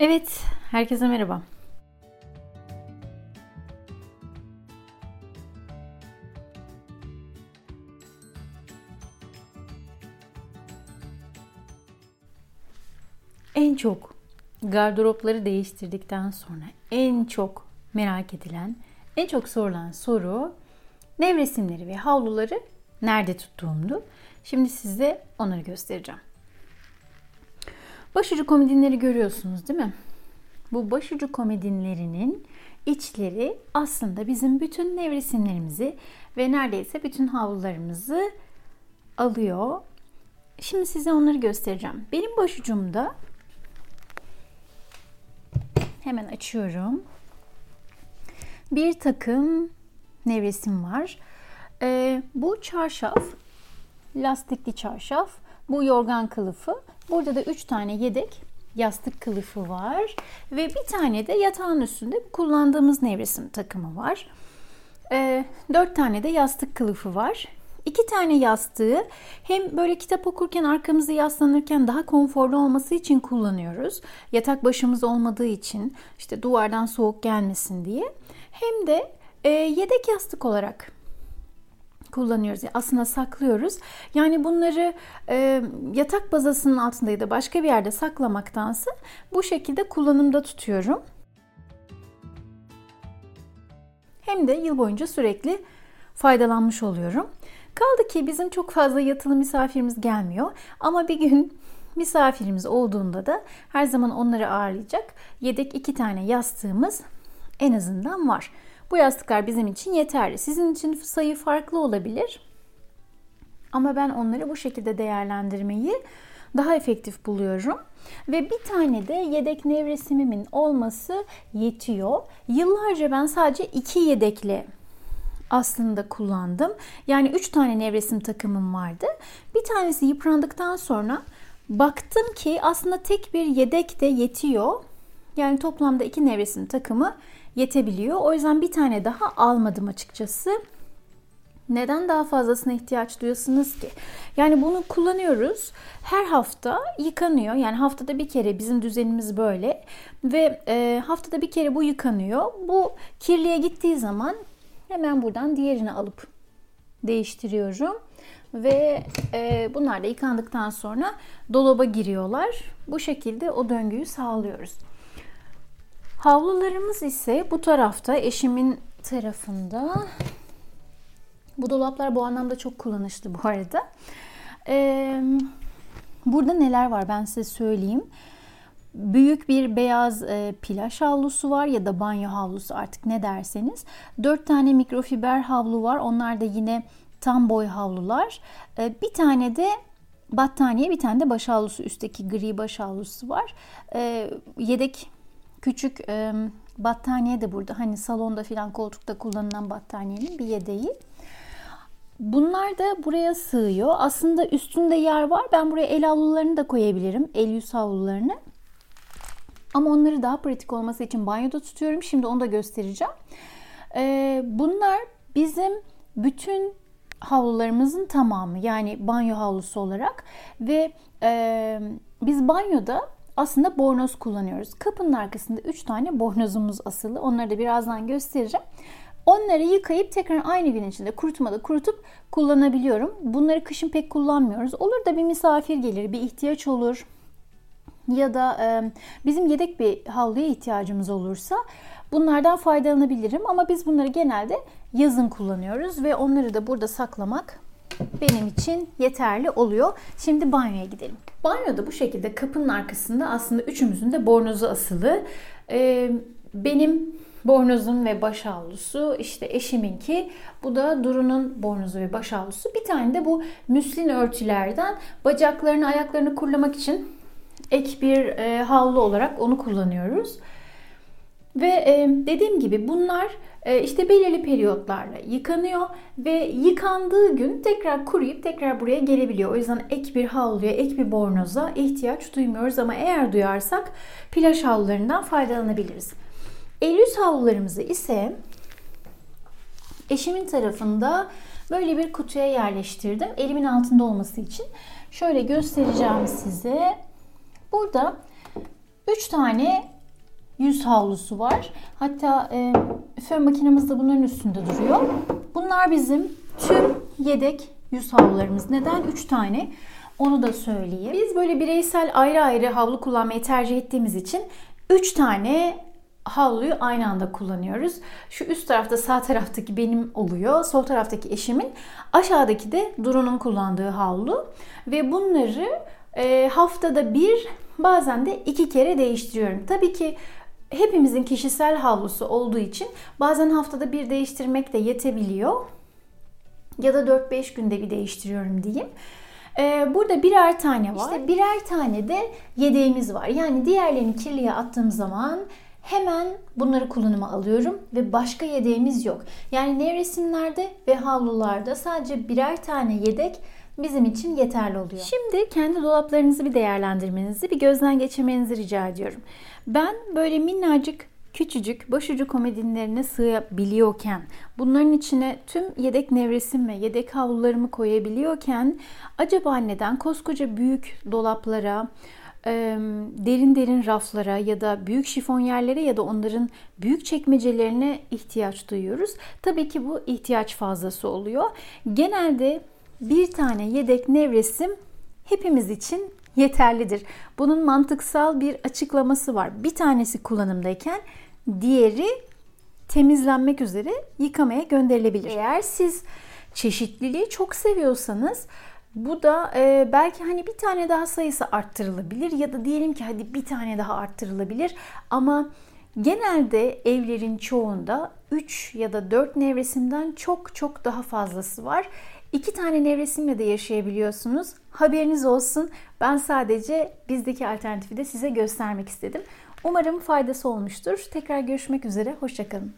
Evet, herkese merhaba. En çok gardıropları değiştirdikten sonra en çok merak edilen, en çok sorulan soru nevresimleri ve havluları nerede tuttuğumdu. Şimdi size onları göstereceğim. Başucu komodinleri görüyorsunuz değil mi? Bu başucu komodinlerinin içleri aslında bizim bütün nevresimlerimizi ve neredeyse bütün havlularımızı alıyor. Şimdi size onları göstereceğim. Benim başucumda hemen açıyorum. Bir takım nevresim var. Ee, bu çarşaf, lastikli çarşaf. Bu yorgan kılıfı. Burada da 3 tane yedek yastık kılıfı var. Ve bir tane de yatağın üstünde kullandığımız nevresim takımı var. E, 4 tane de yastık kılıfı var. İki tane yastığı hem böyle kitap okurken arkamızı yaslanırken daha konforlu olması için kullanıyoruz. Yatak başımız olmadığı için işte duvardan soğuk gelmesin diye. Hem de e, yedek yastık olarak kullanıyoruz. Aslında saklıyoruz. Yani bunları e, yatak bazasının altında ya da başka bir yerde saklamaktansa bu şekilde kullanımda tutuyorum. Hem de yıl boyunca sürekli faydalanmış oluyorum. Kaldı ki bizim çok fazla yatılı misafirimiz gelmiyor. Ama bir gün misafirimiz olduğunda da her zaman onları ağırlayacak yedek iki tane yastığımız en azından var. Bu yastıklar bizim için yeterli. Sizin için sayı farklı olabilir. Ama ben onları bu şekilde değerlendirmeyi daha efektif buluyorum. Ve bir tane de yedek nevresimimin olması yetiyor. Yıllarca ben sadece iki yedekle aslında kullandım. Yani üç tane nevresim takımım vardı. Bir tanesi yıprandıktan sonra baktım ki aslında tek bir yedek de yetiyor. Yani toplamda iki nevresim takımı yetebiliyor. O yüzden bir tane daha almadım açıkçası. Neden daha fazlasına ihtiyaç duyuyorsunuz ki? Yani bunu kullanıyoruz. Her hafta yıkanıyor. Yani haftada bir kere bizim düzenimiz böyle. Ve e, haftada bir kere bu yıkanıyor. Bu kirliye gittiği zaman hemen buradan diğerini alıp değiştiriyorum. Ve e, bunlar da yıkandıktan sonra dolaba giriyorlar. Bu şekilde o döngüyü sağlıyoruz. Havlularımız ise bu tarafta eşimin tarafında. Bu dolaplar bu anlamda çok kullanışlı bu arada. Ee, burada neler var ben size söyleyeyim. Büyük bir beyaz e, plaj havlusu var ya da banyo havlusu artık ne derseniz. Dört tane mikrofiber havlu var. Onlar da yine tam boy havlular. E, bir tane de battaniye, bir tane de baş havlusu üstteki gri baş havlusu var. E, yedek Küçük e, battaniye de burada. Hani salonda filan koltukta kullanılan battaniyenin bir yedeği. Bunlar da buraya sığıyor. Aslında üstünde yer var. Ben buraya el havlularını da koyabilirim. El yüz havlularını. Ama onları daha pratik olması için banyoda tutuyorum. Şimdi onu da göstereceğim. Ee, bunlar bizim bütün havlularımızın tamamı. Yani banyo havlusu olarak. Ve e, biz banyoda aslında bornoz kullanıyoruz. Kapının arkasında 3 tane bornozumuz asılı. Onları da birazdan göstereceğim. Onları yıkayıp tekrar aynı gün içinde kurutmada kurutup kullanabiliyorum. Bunları kışın pek kullanmıyoruz. Olur da bir misafir gelir, bir ihtiyaç olur ya da e, bizim yedek bir havluya ihtiyacımız olursa bunlardan faydalanabilirim. Ama biz bunları genelde yazın kullanıyoruz ve onları da burada saklamak benim için yeterli oluyor. Şimdi banyoya gidelim. Banyoda bu şekilde kapının arkasında aslında üçümüzün de bornozu asılı. Ee, benim bornozum ve baş havlusu işte eşiminki bu da Duru'nun bornozu ve baş havlusu. Bir tane de bu müslin örtülerden bacaklarını ayaklarını kurulamak için ek bir e, havlu olarak onu kullanıyoruz. Ve e, dediğim gibi bunlar e, işte belirli periyotlarla yıkanıyor ve yıkandığı gün tekrar kuruyup tekrar buraya gelebiliyor. O yüzden ek bir havluya, ek bir bornoza ihtiyaç duymuyoruz ama eğer duyarsak plaj havlularından faydalanabiliriz. El yüz havlularımızı ise eşimin tarafında böyle bir kutuya yerleştirdim. Elimin altında olması için. Şöyle göstereceğim size. Burada 3 tane yüz havlusu var. Hatta e, fön makinemiz de bunların üstünde duruyor. Bunlar bizim tüm yedek yüz havlularımız. Neden 3 tane? Onu da söyleyeyim. Biz böyle bireysel ayrı ayrı havlu kullanmayı tercih ettiğimiz için 3 tane havluyu aynı anda kullanıyoruz. Şu üst tarafta sağ taraftaki benim oluyor. Sol taraftaki eşimin. Aşağıdaki de Duru'nun kullandığı havlu. Ve bunları e, haftada bir bazen de iki kere değiştiriyorum. Tabii ki hepimizin kişisel havlusu olduğu için bazen haftada bir değiştirmek de yetebiliyor. Ya da 4-5 günde bir değiştiriyorum diyeyim. Ee, burada birer tane var. İşte birer tane de yedeğimiz var. Yani diğerlerini kirliye attığım zaman hemen bunları kullanıma alıyorum ve başka yedeğimiz yok. Yani nevresimlerde ve havlularda sadece birer tane yedek bizim için yeterli oluyor. Şimdi kendi dolaplarınızı bir değerlendirmenizi, bir gözden geçirmenizi rica ediyorum. Ben böyle minnacık küçücük başucu komodinlerine sığabiliyorken, bunların içine tüm yedek nevresim ve yedek havlularımı koyabiliyorken acaba neden koskoca büyük dolaplara, derin derin raflara ya da büyük şifon yerlere ya da onların büyük çekmecelerine ihtiyaç duyuyoruz. Tabii ki bu ihtiyaç fazlası oluyor. Genelde bir tane yedek nevresim hepimiz için yeterlidir. Bunun mantıksal bir açıklaması var. Bir tanesi kullanımdayken diğeri temizlenmek üzere yıkamaya gönderilebilir. Eğer siz çeşitliliği çok seviyorsanız bu da e, belki hani bir tane daha sayısı arttırılabilir ya da diyelim ki hadi bir tane daha arttırılabilir ama genelde evlerin çoğunda 3 ya da 4 nevresimden çok çok daha fazlası var. İki tane nevresimle de yaşayabiliyorsunuz. Haberiniz olsun. Ben sadece bizdeki alternatifi de size göstermek istedim. Umarım faydası olmuştur. Tekrar görüşmek üzere. Hoşçakalın.